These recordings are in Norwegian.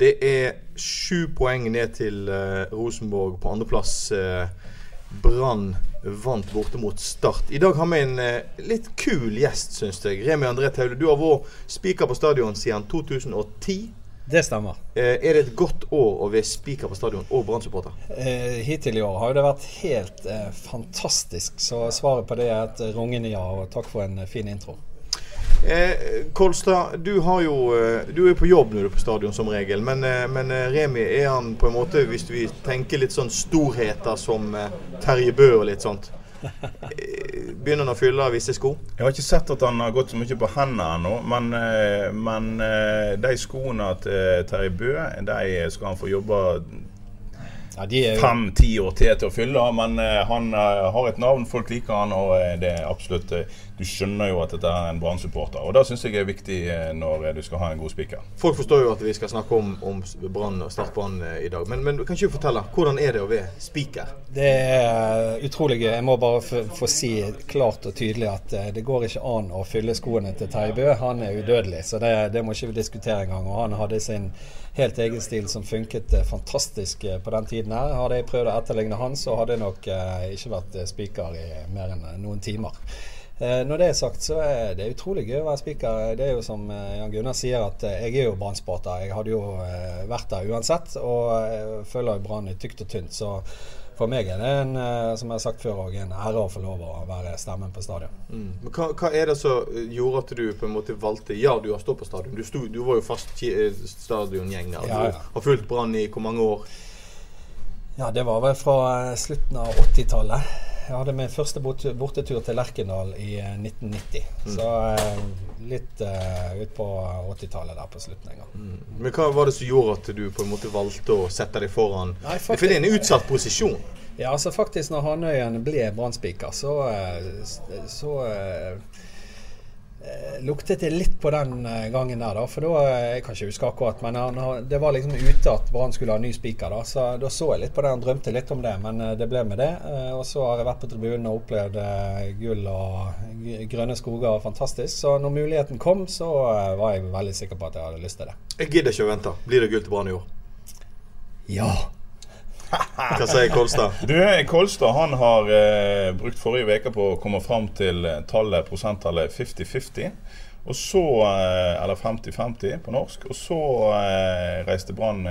Det er sju poeng ned til uh, Rosenborg på andreplass. Uh, Brann vant borte mot Start. I dag har vi en uh, litt kul gjest, syns jeg. Remi André Taule, du har vært spiker på stadion siden 2010. Det stemmer. Eh, er det et godt år å være spiker på stadion og Brann-supporter? Eh, hittil i år har det vært helt eh, fantastisk. Så svaret på det er et rungende ja, og takk for en fin intro. Eh, Kolstad, du, har jo, eh, du er på jobb når du er på stadion som regel. Men, eh, men eh, Remi, er han på en måte, hvis vi tenker litt sånn storheter som Terje Bø og litt sånt eh, Begynner han å fylle visse sko? Jeg har ikke sett at han har gått så mye på hendene ennå, men, eh, men de skoene til Terje Bø, de skal han få jobbe Ja, fem-ti år til til å fylle. Men han har et navn, folk liker han, og det er absolutt Du skjønner jo at dette er en Brann-supporter. Og det syns jeg er viktig eh, når eh, du skal ha en god spiker. Folk forstår jo at vi skal snakke om, om Brann og Start Brann eh, i dag. Men, men kan ikke du fortelle, hvordan er det å være spiker? Det er utrolig gøy. Jeg må bare få, si klart og tydelig at det går ikke an å fylle skoene til Terje Bø. Han er udødelig, så det, det må ikke vi diskutere engang. Og han hadde sin helt egen stil som funket fantastisk på den tiden her. Hadde jeg prøvd å etterligne han, så hadde jeg nok eh, ikke vært spiker i mer enn noen timer. Eh, Når det er sagt, så er det utrolig gøy å være spiker. Det er jo som eh, Jan Gunnar sier, at eh, jeg er jo Brann-supporter. Jeg hadde jo vært der uansett, og følger Brann i tykt og tynt. Så for meg er det en, som jeg har sagt før, en ære å få lov å være stemmen på stadion. Men hva, hva er det som gjorde at du på en måte valgte Ja, du har stått på stadion. Du, sto, du var jo fast stadiongjeng. stadiongjenger. Ja, ja. Du har fulgt Brann i hvor mange år? Ja, det var vel fra slutten av 80-tallet. Jeg hadde min første bortetur til Lerkendal i eh, 1990. Så eh, litt uh, ut på 80-tallet der på slutten en gang. Men hva var det som gjorde at du på en måte valgte å sette deg foran? Nei, For det er en utsatt posisjon. Ja, altså faktisk når Hanøyen ble brannspiker, så, så eh, luktet det litt på den eh, gangen der, da. For da eh, Jeg kan ikke huske akkurat, men han, det var liksom ute at Brann skulle ha ny spiker. Da Så da så jeg litt på det. Han drømte litt om det, men eh, det ble med det. Eh, Og så har jeg vært på tribunen og opplevd eh, gull og grønne skoger. Fantastisk. Så når muligheten kom, så eh, var jeg veldig sikker på at jeg hadde lyst til det. Jeg gidder ikke å vente. Blir det gull til Brann i år? Ja. Hva sier Kolstad? Du, Kolstad han har eh, brukt forrige uke på å komme fram til eh, tallet, prosenttallet 50-50. Og så, eh, Eller 50-50 på norsk. Og så eh, reiste Brann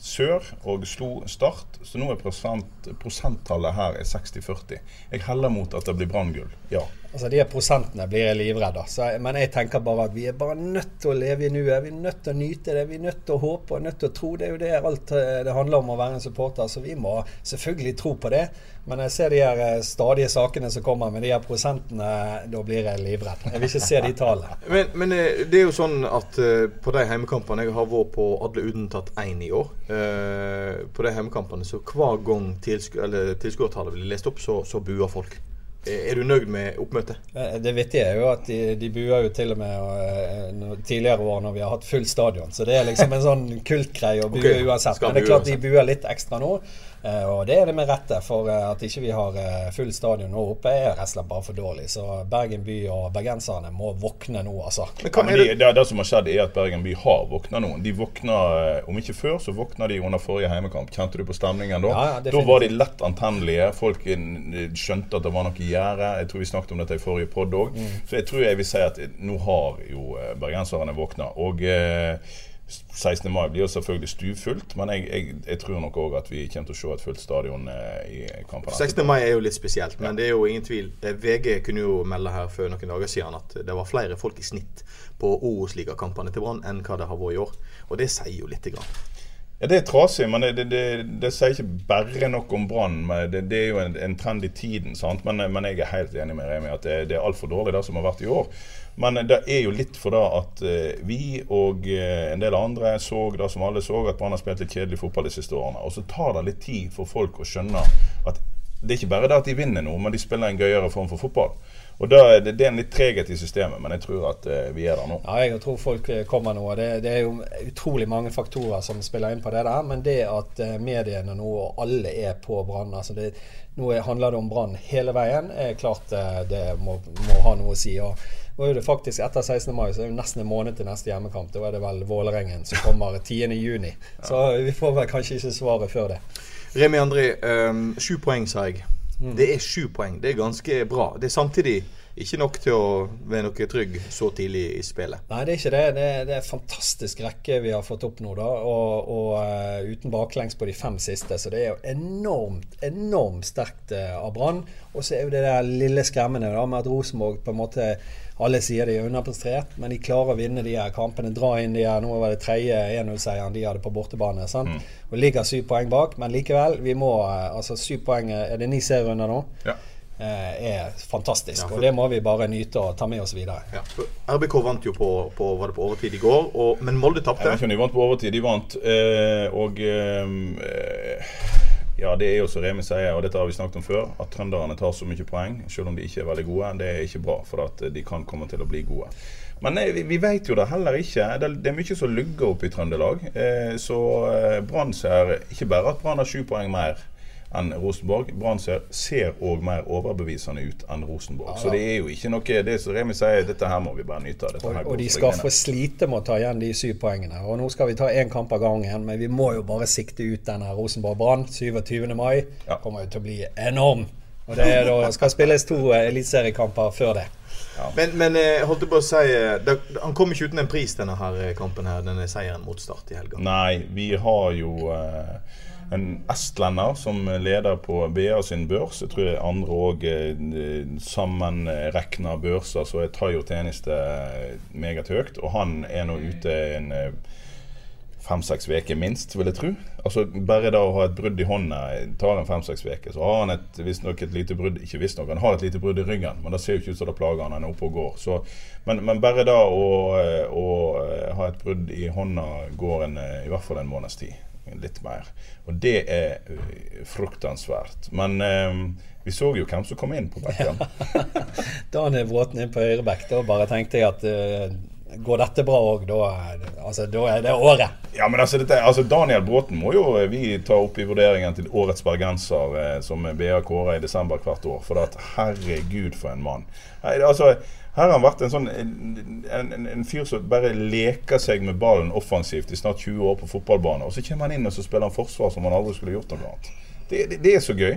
sør og slo Start. Så nå er prosent, prosenttallet her er 60-40. Jeg heller mot at det blir Brann-gull. Ja. Altså De prosentene blir jeg livredd av. Men jeg tenker bare at vi er bare nødt til å leve i nuet. Vi er nødt til å nyte det. Vi er nødt til å håpe og nødt til å tro. Det er jo det alt eh, det handler om å være en supporter. Så vi må selvfølgelig tro på det. Men jeg ser de her eh, stadige sakene som kommer med de her prosentene, da blir jeg livredd. Jeg vil ikke se de tallene. Men, men eh, det er jo sånn at eh, på de hjemmekampene Jeg har vært på alle unntatt én i år. Eh, på de heimekampene så hver gang tilsku, tilskuertallet blir lest opp, så, så buer folk. Eh, Er du nøyd med oppmøtet? Eh, Det vittige er jo at de, de buer jo til og med eh, tidligere år når vi har hatt full stadion. Så det er liksom en sånn kultgreie å bue okay, uansett. Men det er klart de buer litt ekstra nå. Eh, Og det er det med rette, for eh, at ikke vi har eh, full stadion nå oppe er rett og slett bare for dårlig. Så Bergen by og bergenserne må våkne nå, altså. Men Ja, hva er det? det, det som har skjedd, er at Bergen by har våkna nå. De våkna, Om ikke før, så våkna de under forrige heimekamp. Kjente du på stemningen da? Ja, ja, da var de lett antennelige. Folk skjønte at det var noe i gjære. Jeg tror vi snakket om dette i forrige pod òg. Mm. Så jeg tror jeg vil si at nå har jo bergenserne våkna. Og eh, 16. mai blir jo selvfølgelig stuvfullt, men jeg, jeg, jeg tror nok òg at vi kommer til å se et fullt stadion eh, i kampene. 16. mai er jo litt spesielt, men det er jo ingen tvil. Eh, VG kunne jo melde her for noen dager siden at det var flere folk i snitt på Obos-ligakampene til Brann enn hva det har vært i år. Og det sier jo lite grann. Ja, Det er trasig, men det, det, det, det sier ikke bare noe om Brann. Det, det er jo en, en trend i tiden. sant? Men, men jeg er helt enig med Remi at det, det er altfor dårlig det som har vært i år. Men det er jo litt for da at eh, vi og eh, en del andre så det som alle så, at Brann har spilt litt kjedelig fotball de siste årene. Og så tar det litt tid for folk å skjønne at det er ikke bare det at de vinner noe, men de spiller en gøyere form for fotball. Og da, er det, det er en litt treghet i systemet, men jeg tror at eh, vi er der nå. Ja, jeg tror folk eh, kommer nå. Det, det er jo utrolig mange faktorer som spiller inn på det der. Men det at eh, mediene nå og alle er på Brann altså det, Nå er- handler det om Brann hele veien. er klart eh, det må, må ha noe å si. og var er det faktisk Etter 16. mai så er det nesten en måned til neste hjemmekamp. Da er det vel Vålerengen som kommer 10. juni. Så vi får vel kanskje ikke svaret før det. Remi André, ehm, sju poeng, sa jeg. Det er sju poeng. Det er ganske bra. Det er samtidig ikke nok til å være noe trygg så tidlig i spillet. Nei, det er ikke det. Det er, det er fantastisk rekke vi har fått opp nå, da. Og, og uh, uten baklengs på de fem siste. Så det er jo enormt, enormt sterkt uh, av Brann. Og så er jo det der lille skremmende da, med at Rosenborg på en måte alle sier de er underprestert, men de klarer å vinne de her kampene. Dra inn de her, Nå var det tredje 1-0-seieren de hadde på bortebane. sant? Og ligger syv poeng bak, men likevel. vi må, eh, altså Syv poeng Er det ni serierunder nå? Ja. Eh, er fantastisk. Ja, for- Og det må vi bare nyte og ta med oss videre. Ja, RBK vant jo på, på, var det på overtid i går, og, men Molde Jeg vet tapte. ikke om de vant på overtid. De vant. Eh, og eh, ja, det er jo som Remi sier, og dette har vi snakket om før, at trønderne tar så mye poeng, selv om de ikke er veldig gode. Det er ikke bra, for at de kan komme til å bli gode. Men nei, vi, vi vet jo det heller ikke. Det, det er mye som lugger oppe i Trøndelag. Eh, så eh, Brann ser ikke bare at Brann har sju poeng mer enn Rosenborg. Brann ser, ser òg mer overbevisende ut enn Rosenborg. Så det er jo ikke noe Det som Remi sier, dette her må vi bare nyte av. Dette Og, her og de skal få slite med å ta igjen de syv poengene. Og nå skal vi ta én kamp av gangen, men vi må jo bare sikte ut denne Rosenborg-Brann 27. mai. Ja. kommer jo til å bli enorm. Og det er da skal spilles to eh, eliteseriekamper før det. Men, men eh, holdt jeg på å si eh, det, Han kom ikke uten en pris, denne her kampen her, denne seieren mot Start i helga. Nei, vi har jo eh, en estlender som leder på BA sin børs. Jeg tror det er andre òg eh, sammenrekna børser, så er Tayo tjeneste eh, meget høyt. Og han er nå ute en eh, fem-seks uker minst, vil jeg tro. Altså Bare da å ha et brudd i hånda tar en fem-seks uker. Så har han et, visstnok et lite brudd Ikke visstnok, han har et lite brudd i ryggen, men det ser jo ikke ut som det plager han, han er oppe og går. Så, men, men bare da å, å ha et brudd i hånda går en, i hvert fall en måneds tid. Litt mer. Og det er eh, fruktansvært. Men eh, vi så jo hvem som kom inn på bekken. Daniel Bråten inn på høyrebekk. Da bare tenkte jeg at uh, går dette bra òg, da, altså, da er det året. Ja, men altså, dette, altså Daniel Bråten må jo eh, vi ta opp i vurderingen til årets bergenser, eh, som BA kårer i desember hvert år. For at herregud, for en mann. Nei, altså, her har han vært en sånn en, en, en fyr som bare leker seg med ballen offensivt i snart 20 år på fotballbane. Og så kommer han inn og så spiller han forsvar som han aldri skulle gjort noe annet. Det, det, det er så gøy.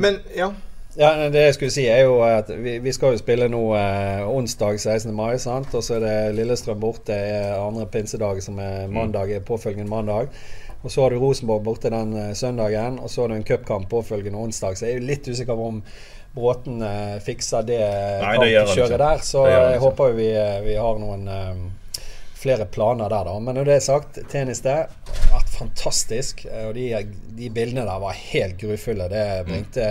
Men ja, Ja, Det jeg skulle si er jo at vi, vi skal jo spille nå eh, onsdag 16. mai. sant? Og så er det Lillestrøm borte eh, andre pinsedag, som er mandag, påfølgende mandag. Og så har du Rosenborg borte den eh, søndagen, og så har du en cupkamp påfølgende onsdag. Så jeg er jo litt usikker på om Bråten eh, fikser det ikke. der. Så jeg håper vi, eh, vi har noen eh, flere planer der, da. Men når det er sagt, tennis det har vært fantastisk. eh, Og de, de bildene der var helt grufulle. Det bringte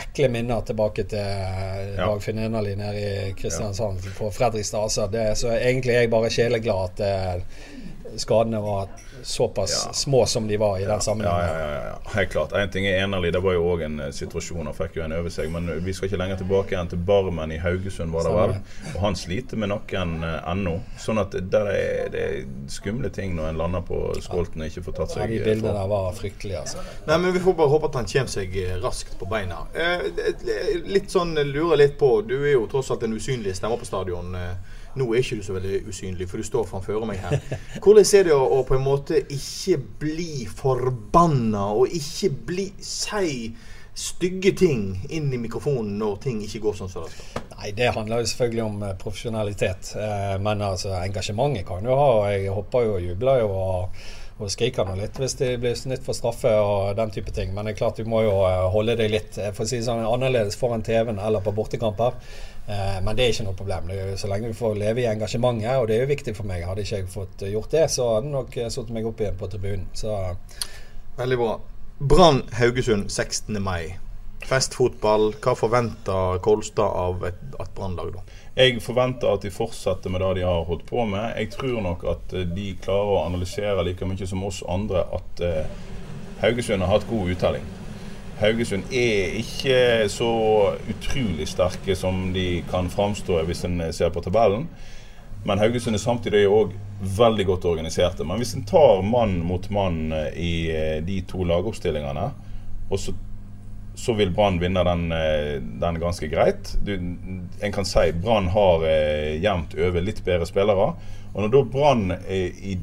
ekle minner tilbake til eh, Ja. Dagfinn Enerli nede i Kristiansand på Fredrikstad. Altså, det, så egentlig er jeg bare sjeleglad at eh, skadene var såpass Ja. små som de var i den sammenhengen. ja, ja, ja. Helt klart. En ting er Enerli, det var jo òg en eh, situasjon. Han fikk jo en over seg. Men vi skal ikke lenger tilbake igjen til Barmen i Haugesund, var det vel. Og han sliter med nakken eh, ennå. Sånn at det er, det er skumle ting når en lander på skolten og ikke får tatt seg Ja, de eh, bildene der var fryktelige, altså. Nei, men Vi får bare håpe at han kommer seg eh, raskt på beina. Eh, litt sånn eh, lurer litt på Du er jo tross alt en usynlig stemme på stadion. Eh, nå er ikke du så veldig usynlig, for du står framfor meg her. Hvordan er det å, å på en måte ikke bli forbanna, og ikke bli si stygge ting inn i mikrofonen når ting ikke går sånn som det skal? Nei, Det handler jo selvfølgelig om eh, profesjonalitet. Eh, men altså, engasjementet kan du ha. og Jeg hopper jo og jubler jo og, og skriker nå litt hvis det blir snytt for straffe og den type ting. Men det er klart du må jo eh, holde deg litt for å si sånn, annerledes foran TV-en eller på bortekamper. Eh, men det er ikke noe problem. Det er jo så lenge vi får leve i engasjementet, og det er jo viktig for meg. Hadde ikke jeg fått gjort det, så hadde nok eh, satt meg opp igjen på tribunen. Så Veldig bra. Brann Haugesund 16. mai. Festfotball. Hva forventer Kolstad av et, et Brannlag, da? Jeg forventer at de fortsetter med det de har holdt på med. Jeg tror nok at eh, de klarer å analysere like mye som oss andre at eh, Haugesund har hatt god uttelling. Haugesund er ikke så utrolig sterke som de kan framstå hvis en ser på tabellen. Men Haugesund er samtidig òg veldig godt organiserte. Men hvis en tar mann mot mann eh, i eh, de to lagoppstillingene, så, så vil Brann vinne den, eh, den, ganske greit. Du, en kan si Brann har eh, jevnt over litt bedre spillere. Og når da Brann i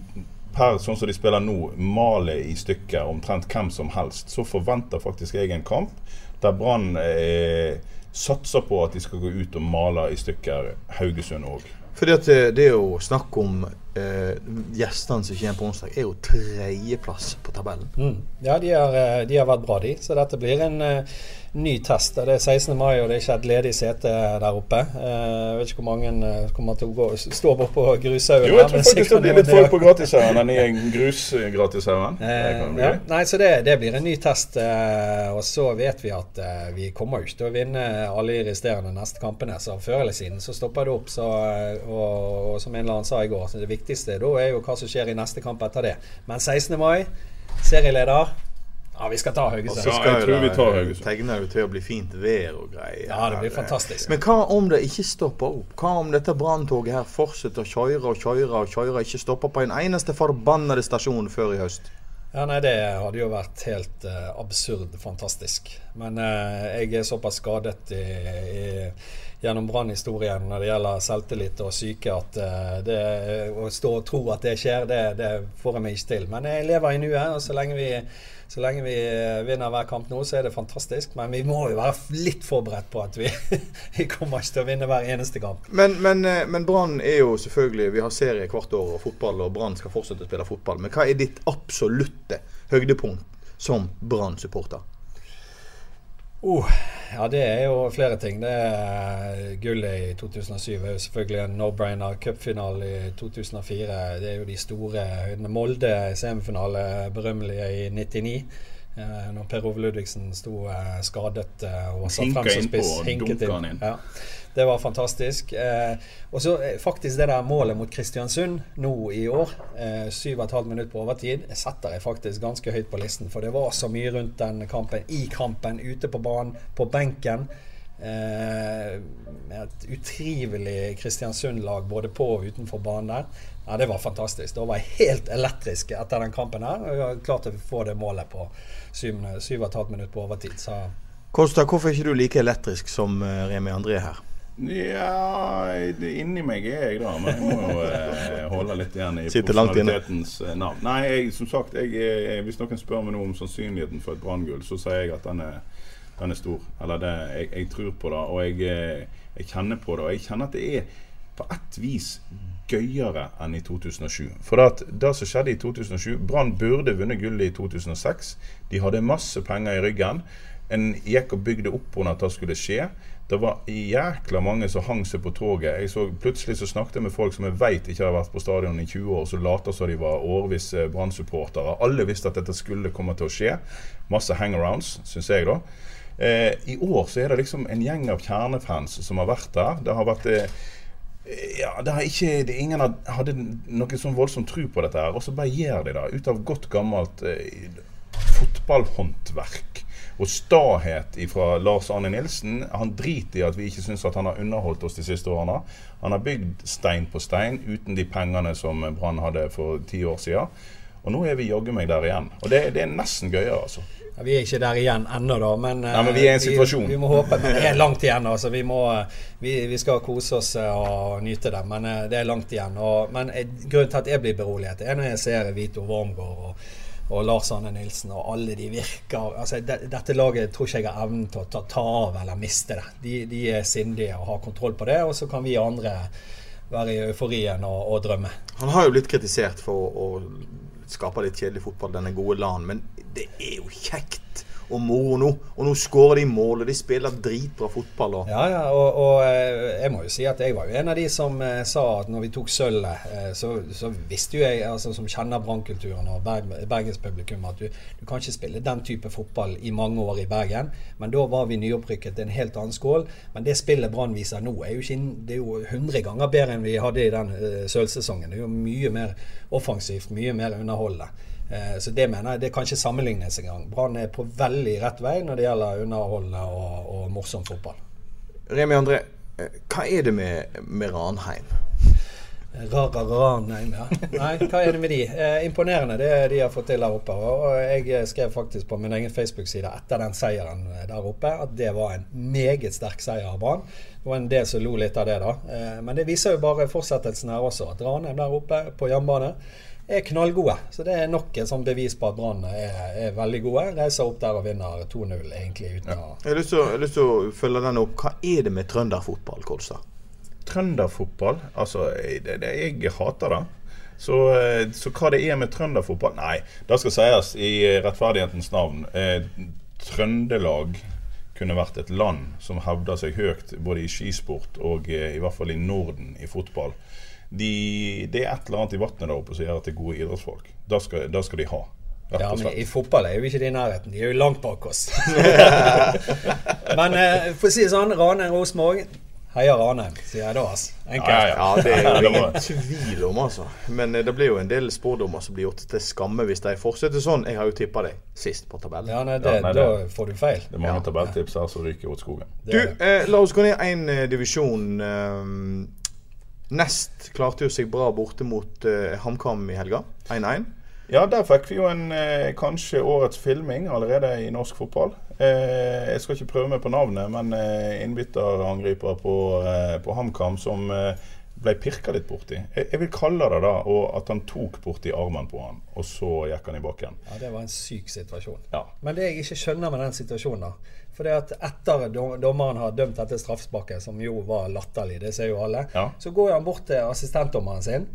per sånn som de spiller nå, maler i stykker omtrent hvem som helst, så forventer faktisk jeg en kamp der Brann eh, satser på at de skal gå ut og male i stykker Haugesund òg. Fordi at det, å er jo snakk om eh, gjestene som kommer på onsdag, er jo tredjeplass på tabellen. Mm. Ja, de har, eh, de har, vært bra, de. Så dette blir en uh, ny test. Det er 16. mai, og det er ikke et ledig sete der oppe. Jeg jeg vet ikke hvor mange uh, kommer til å gå, stå bort på grushaugen. Jo, jeg tror faktisk det blir litt folk på gratishaugen enn i en grusgratishaugen. Eh, ja. Nei, så det, det, blir en ny test. Og så vet vi at vi kommer ikke til å vinne alle de resterende neste kampene. Så før eller siden så stopper det opp. Så, og, og, som en eller annen sa i går, så det viktigste da er jo hva som skjer i neste kamp etter det. Men 16. mai, serieleder. Ja, vi skal ta Haugesund. Ja, jeg tror vi tar Haugesund. Tegner jo til å bli fint vær og greier. Ja, det blir fantastisk. Men hva om det ikke stopper opp? Hva om dette branntoget her fortsetter å kjøre og kjøre og kjøre, ikke stopper på en eneste forbannede stasjon før i høst? Ja, nei, Det hadde jo vært helt uh, absurd fantastisk. Men uh, jeg er såpass skadet i, i, gjennom brannhistorien når det gjelder selvtillit og syke, at uh, det, å stå og tro at det skjer, det, det får jeg meg ikke til. Men jeg lever i nuet, og så lenge vi så lenge vi eh, vinner hver kamp nå, så er det fantastisk. Men vi må jo være litt forberedt på at vi, vi kommer ikke til å vinne hver eneste kamp. Men, men, eh, men Brann er jo selvfølgelig Vi har serie hvert år og fotball, og Brann skal fortsette å spille fotball. Men hva er ditt absolutte høydepunkt som Brann-supporter? Oh, ja, det er jo flere ting. Det er Gullet i 2007 er jo selvfølgelig en no-brainer. Cupfinale i 2004. Det er jo de store høydene. Molde semifinale, berømmelige i 99. Eh, når Per Ove Ludvigsen sto eh, skadet eh, og var satt frem som spiss. Hinket inn. Ja. Det var fantastisk. Eh, og så eh, faktisk det der målet mot Kristiansund nå i år, eh, syv og et halvt minutt på overtid, setter jeg faktisk ganske høyt på listen. For det var så mye rundt den kampen. I kampen, ute på banen, på benken. Eh, et utrivelig Kristiansund-lag både på og utenfor banen der. Ja, Det var fantastisk. Da var jeg helt elektrisk etter den kampen her. Og jeg klarte å få det målet på syv, minutter på overtid. Så Kosta, hvorfor er ikke du like elektrisk som Remi André her? Ja, inni meg er jeg da, men jeg må jo eh, holde litt igjen i profesjonalitetens eh, navn. Nei, jeg, som sagt, jeg, hvis noen spør meg noe om sannsynligheten for et branngull, så sier jeg at den er, den er stor. Eller det, jeg, jeg, tror på det, og jeg, eh, jeg, kjenner på det. Og jeg kjenner at det er på ett vis gøyere enn i 2007. For det, det som skjedde i 2007 Brann burde vunnet gullet i 2006. De hadde masse penger i ryggen. En gikk og bygde opp under at det skulle skje. Det var jækla mange som hang seg på toget. Jeg så, plutselig så snakket jeg med folk som jeg vet ikke har vært på stadion i 20 år, som later som de var årvis eh, Brann-supportere. Alle visste at dette skulle komme til å skje. Masse hangarounds, syns jeg, da. Eh, I år så er det liksom en gjeng av kjernefans som har vært der. Det har vært eh, ja, det ikke, det, Ingen hadde noen sånn voldsom tro på dette, her, og så bare gjør de det ut av godt gammelt eh, fotballhåndverk og stahet fra Lars Arne Nilsen. Han driter i at vi ikke syns at han har underholdt oss de siste årene. Han har bygd stein på stein uten de pengene som Brann hadde for ti år siden. Og nå er vi jaggu meg der igjen. Og det, det er nesten gøyere, altså. Ja, vi er ikke der igjen ennå, da. Men, Nei, men vi er i en eh, situasjon. Vi, vi, må håpe, men det er langt igjen. Altså. Vi, må, vi, vi, skal kose oss eh, og nyte det, men eh, det er langt igjen. Og, men grunnen til at jeg blir beroliget, er når jeg ser Vito Wormgård og og Lars Anne Nilsen og alle de virker altså, de, Dette laget tror ikke jeg har evnen til å ta, ta, av eller miste det. De, de, er sindige og har kontroll på det, og så kan vi andre være i euforien og, og drømme. Han har jo blitt kritisert for å skape litt kjedelig fotball, denne gode LAN, men det er jo kjekt og moro nå. Og nå skårer de mål, og de spiller dritbra fotball. Og. Ja, ja, og, og eh, jeg må jo si at jeg var jo en av de som eh, sa at når vi tok sølvet, eh, så, så, visste jo jeg, altså som kjenner Brann-kulturen og Berg, bergenspublikum, at du, du, kan ikke spille den type fotball i mange år i Bergen. Men da var vi nyopprykket en helt annen skål. Men det spillet Brann viser nå, er jo, ikke, det er jo 100 ganger bedre enn vi hadde i den sølvsesongen. Det er jo mye mer offensivt, mye mer underholdende. Eh, så det mener jeg det kan ikke sammenlignes engang. Brann er på veldig rett vei når det gjelder underholdende og, og morsom fotball. Remi André, eh, hva er det med, med Ranheim? Rara Ranheim, ja. Nei, hva er det med de? Eh, imponerende det de har fått til der oppe. Og jeg skrev faktisk på min egen Facebook-side etter den seieren der oppe at det var en meget sterk seier av Brann. Det var en del som lo litt av det, da. Eh, men det viser jo bare fortsettelsen her også. At Ranheim der oppe på hjemmebane er knallgode. Så det er nok et sånn bevis på at Brann er, er, veldig gode. Reiser opp der og vinner 2-0, egentlig. uten ja. å... Jeg har lyst, til, jeg lyst til å følge den opp. Hva er det med trønderfotball, Kolstad? Trønderfotball? Altså, det, det, jeg hater det. Så, eh, så, hva det er med trønderfotball Nei, det skal sies i rettferdighetens navn. Eh, Trøndelag kunne vært et land som hevder seg høyt både i skisport og eh, i hvert fall i Norden i fotball de, det er et eller annet i vannet der oppe som gjør at det er gode idrettsfolk. Det skal, det skal de ha. Ja, men I fotball er jo ikke de i nærheten. De er jo langt bak oss. men eh, for å si det sånn, Rane Rosenborg Heia Rane, sier jeg da. altså. Enkelt. Ja, ja, det er jo ingen tvil om, altså. Men eh, det blir jo en del spådommer som blir gjort til skamme hvis de fortsetter sånn. Jeg har jo tippa deg sist på tabellen. Ja, nei, det, ja, nei, det, Da får du feil. Det er mange ja. tabelltips her som ryker åt skogen. Du, eh, la oss gå ned én eh, divisjon. Eh, Nest klarte jo seg bra borte mot uh, HamKam i helga. 1-1. Ja, der fikk vi jo en eh, kanskje årets filming allerede i norsk fotball. Eh, jeg skal ikke prøve meg på navnet, men eh, innbytterangriper på, eh, på HamKam som eh, ble pirka litt borti. Jeg, jeg vil kalle det da og at han tok borti armen på han, og så gikk han i bakken. Ja, Det var en syk situasjon. Ja. Men det jeg ikke skjønner med den situasjonen, da for det at etter dommeren har dømt dette straffesparket, som jo var latterlig, det ser jo alle, ja. så går han bort til assistentdommeren sin.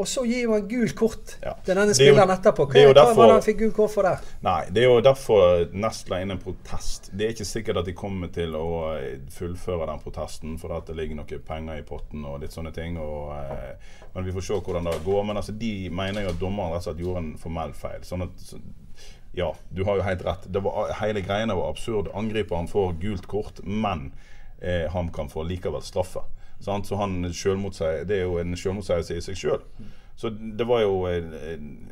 Og så gir han gult kort ja. til denne spilleren etterpå. Hva, hva derfor, var det han fikk gult kort for der? Nei, Det er jo derfor Nest la inn en protest. Det er ikke sikkert at de kommer til å eh, fullføre den protesten, for at det ligger noen penger i potten og litt sånne ting. Og, eh, men vi får se hvordan det går. Men altså, de mener jo at dommeren rett og slett gjorde en formell feil. Sånn at ja, du har jo helt rett. Var, hele greiene var absurd. Angriperen får gult kort, men eh, han kan få likevel straffe. Sant? Så han Det er jo en selvmotsigelse i seg sjøl. Så det var jo eh,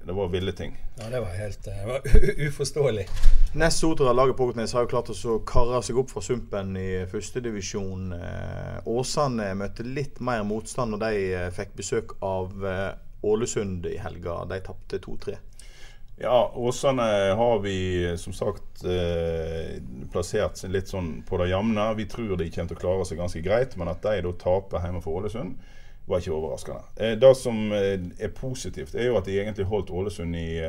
Det var ville ting. Ja, det var helt det var uforståelig. Nest Sotra, laget på Ågotnes, har jo klart å karre seg opp fra sumpen i førstedivisjon. Eh, Åsane møtte litt mer motstand når de eh, fikk besøk av Ålesund i helga. De tapte 2-3. Ja, Åsane har vi som sagt eh, plassert litt sånn på det jevne. Vi tror de kommer til å klare seg ganske greit, men at de da taper hjemme for Ålesund, var ikke overraskende. Eh, det som eh, er positivt, er jo at de egentlig holdt Ålesund i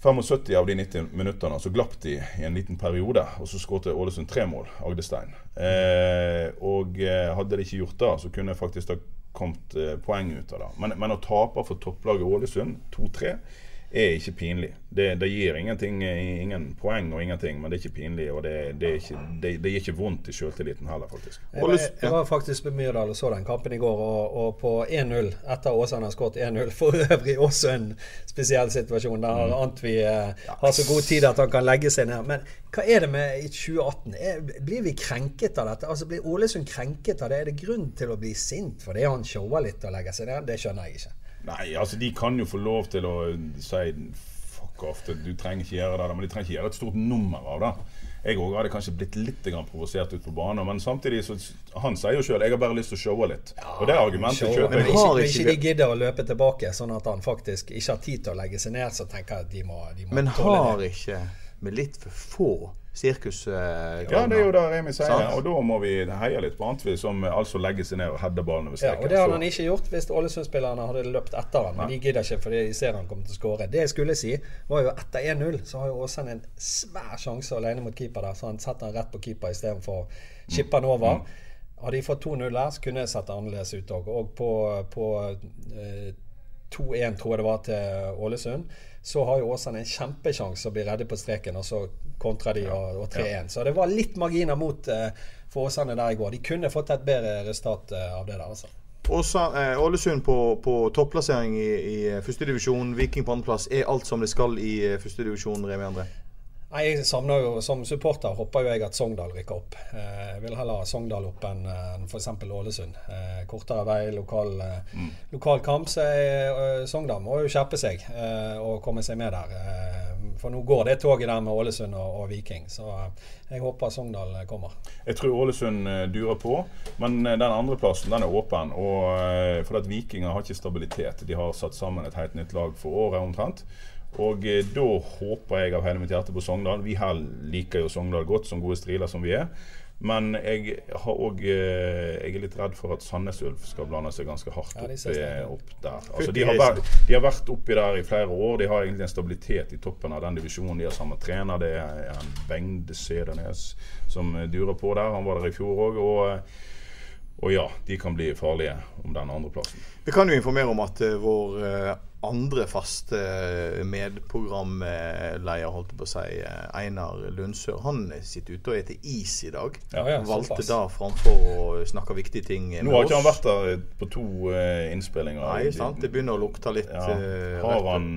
75 av de 90 minuttene så glapp de i en liten periode, og så skåret Ålesund tre mål, Agdestein. Eh, og hadde de ikke gjort det, så kunne faktisk det kommet eh, poeng ut av det. Men, men å tape for topplaget Ålesund 2-3 er ikke pinlig. Det, det, gir ingenting, ingen poeng og ingenting, men det er ikke pinlig. Og det, det, ikke, det gir ikke vondt i sjøltilliten heller, faktisk. Jeg var, jeg var faktisk på Myrdal og så den kampen i går, og, og på 1-0 etter Åsane har skåret 1-0. For øvrig også en spesiell situasjon der mm. Antvi eh, har så god tid at han kan legge seg ned. Men hva er det med i 2018? Er, blir vi krenket av dette? Altså Blir Ålesund krenket av det? Er det grunn til å bli sint fordi han shower litt og legger seg ned? Det skjønner jeg ikke. Nei, altså de kan jo få lov til å si fuck off, du trenger ikke gjøre det, men de trenger ikke gjøre et stort nummer av det. Jeg òg hadde kanskje blitt litt provosert ut på banen, men samtidig så Han sier jo sjøl 'jeg har bare lyst til å showe litt'. Ja, og det argumentet kjøper jeg. Men har ikke de gidder å løpe tilbake, sånn at han faktisk ikke har tid til å legge seg ned, så tenker jeg at de må, de må Men har ikke med litt for få sirkusgreiene. Ja, det er jo det Remi sier. Sant? Og da må vi heie litt på Antvi, som altså legger seg ned og header ballen over streken. Ja, og det hadde han ikke gjort hvis Ålesund-spillerne hadde løpt etter han. Men de gidder ikke, fordi de ser han kommer til å skåre. Det jeg skulle si, var jo etter 1-0 så har jo Åsane en svær sjanse alene mot keeper der, så han setter han rett på keeper istedenfor å chippe han over. Mm. Hadde de fått 2-0 der, så kunne jeg sett det annerledes ut òg. Og på, på eh, 2-1, tror jeg det var, til Ålesund, så har jo Åsane en kjempesjanse å bli redde på streken, og så kontrer de og, og 3-1. Så det var litt marginer mot uh, for Åsane der i går. De kunne fått et bedre resultat uh, av det der, altså. Eh, Ålesund på, på topplassering i, i førstedivisjon, Viking på andreplass. Er alt som det skal i førstedivisjon, Remi André? Nei, jeg savner jo, Som supporter håper jo jeg at Sogndal rykker opp. Eh, jeg vil heller ha Sogndal opp enn en f.eks. Ålesund. Eh, kortere vei, lokal, eh, mm. lokal kamp. Så eh, Sogndal må jo skjerpe seg eh, og komme seg med der. Eh, for nå går det toget der med Ålesund og, og Viking. Så jeg håper Sogndal kommer. Jeg tror Ålesund durer på, men den andreplassen den er åpen. Og, for at Vikinger har ikke stabilitet. De har satt sammen et helt nytt lag for året omtrent. Og eh, da håper jeg av hele mitt hjerte på Sogndal. Vi her liker jo Sogndal godt, som gode striler som vi er. Men jeg, har også, eh, jeg er litt redd for at Sandnes Ulf skal blande seg ganske hardt opp, ja, opp der. Altså, de, har vært, de, har vært, oppi der i flere år. De har egentlig en stabilitet i toppen av den divisjonen. De har samme trener. Det er en Bengde Sedenes som durer på der. Han var der i fjor òg. Og, og ja, de kan bli farlige om den andreplassen. Vi kan jo informere om at uh, vår uh, andre faste medprogramleder, holdt på å si, Einar Lundsør, han sitter ute og spiser is i dag. Ja, ja, Valgte da framfor å snakke viktige ting med oss. Nå har ikke han vært der på to uh, innspillinger. Nei, sant. Det begynner å lukte litt. Ja. Har han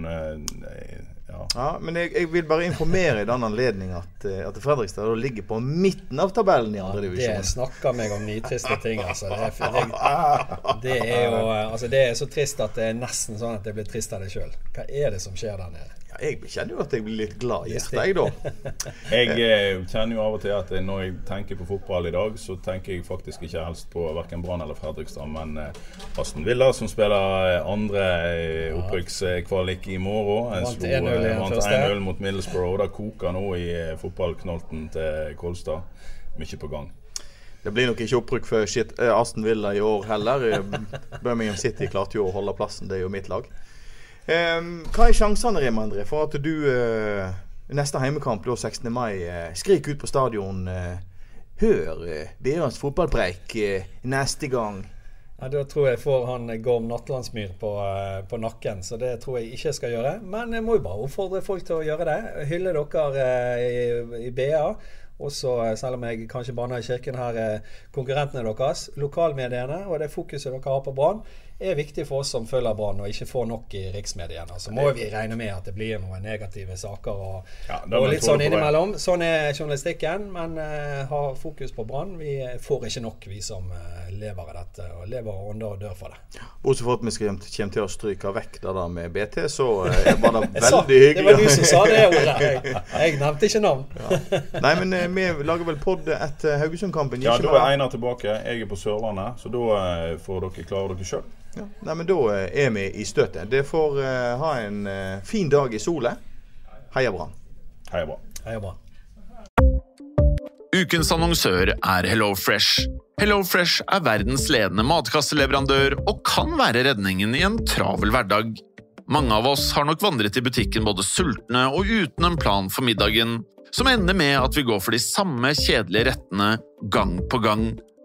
uh, ja. men jeg, jeg, vil bare informere i den anledning at, eh, at Fredrikstad ligger på midten av tabellen i andre divisjon. Det snakker meg om nitriste ting, altså. Det er, jeg, det er jo altså, Det er så trist at det er nesten sånn at jeg blir trist av det sjøl. Hva er det som skjer der nede? Jeg kjenner jo at jeg blir litt glad i hjertet, jeg, da. jeg eh, kjenner jo av og til at når jeg tenker på fotball i dag, så tenker jeg faktisk ikke helst på verken Brann eller Fredrikstad, men eh, Aston Villa, som spiller eh, andre eh, opprykkskvalik i morgen. Vant 1-0 eh, mot Middlesbrough. Og det koker nå i eh, fotballknolten til Kolstad. Mye på gang. Det blir nok ikke opprykk for Aston Villa i år heller. Birmingham City klarte jo å holde plassen, det er jo mitt lag. Um, hva er sjansene Rema André, for at du uh, neste heimekamp da 16. mai uh, skrik ut på stadion uh, Hør uh, BAs fotballpreik neste gang. Ja, Da tror jeg får han Gorm Nattelandsmyr på, på, nakken, så det tror jeg ikke jeg skal gjøre. Men jeg må jo bare oppfordre folk til å gjøre det. Hylle dere i, i BA. Også, selv om jeg kanskje banner i kirken her, konkurrentene deres, lokalmediene og det fokuset dere har på Brann er viktig for oss som følger Brann og ikke får nok i riksmediene. Så må vi regne med at det blir noen negative saker og, ja, og litt sånn innimellom. Sånn er journalistikken, men uh, ha fokus på Brann. Vi får ikke nok, vi som uh, lever av dette, og lever og ånder og dør for det. Bortsett fra at vi skal kommer til å stryke vekk det der med BT, så uh, var det veldig hyggelig. det var du som sa det ordet. Jeg, jeg nevnte ikke navn. ja. Nei, men vi lager vel pod etter Haugesund-kampen? Ja, da er Einar tilbake. Jeg er på Sørlandet, så da får dere klare dere sjøl. Ja. Nei, men Da eh, er vi i støtet. Det får uh, ha en uh, fin dag i sola. Heia Brann. Heia Brann. Heia Brann. Ukens annonsør er Hello Fresh. Hello Fresh er verdens ledende matkasseleverandør og kan være redningen i en travel hverdag. Mange av oss har nok vandret i butikken både sultne og uten en plan for middagen, som ender med at vi går for de samme kjedelige rettene gang på gang.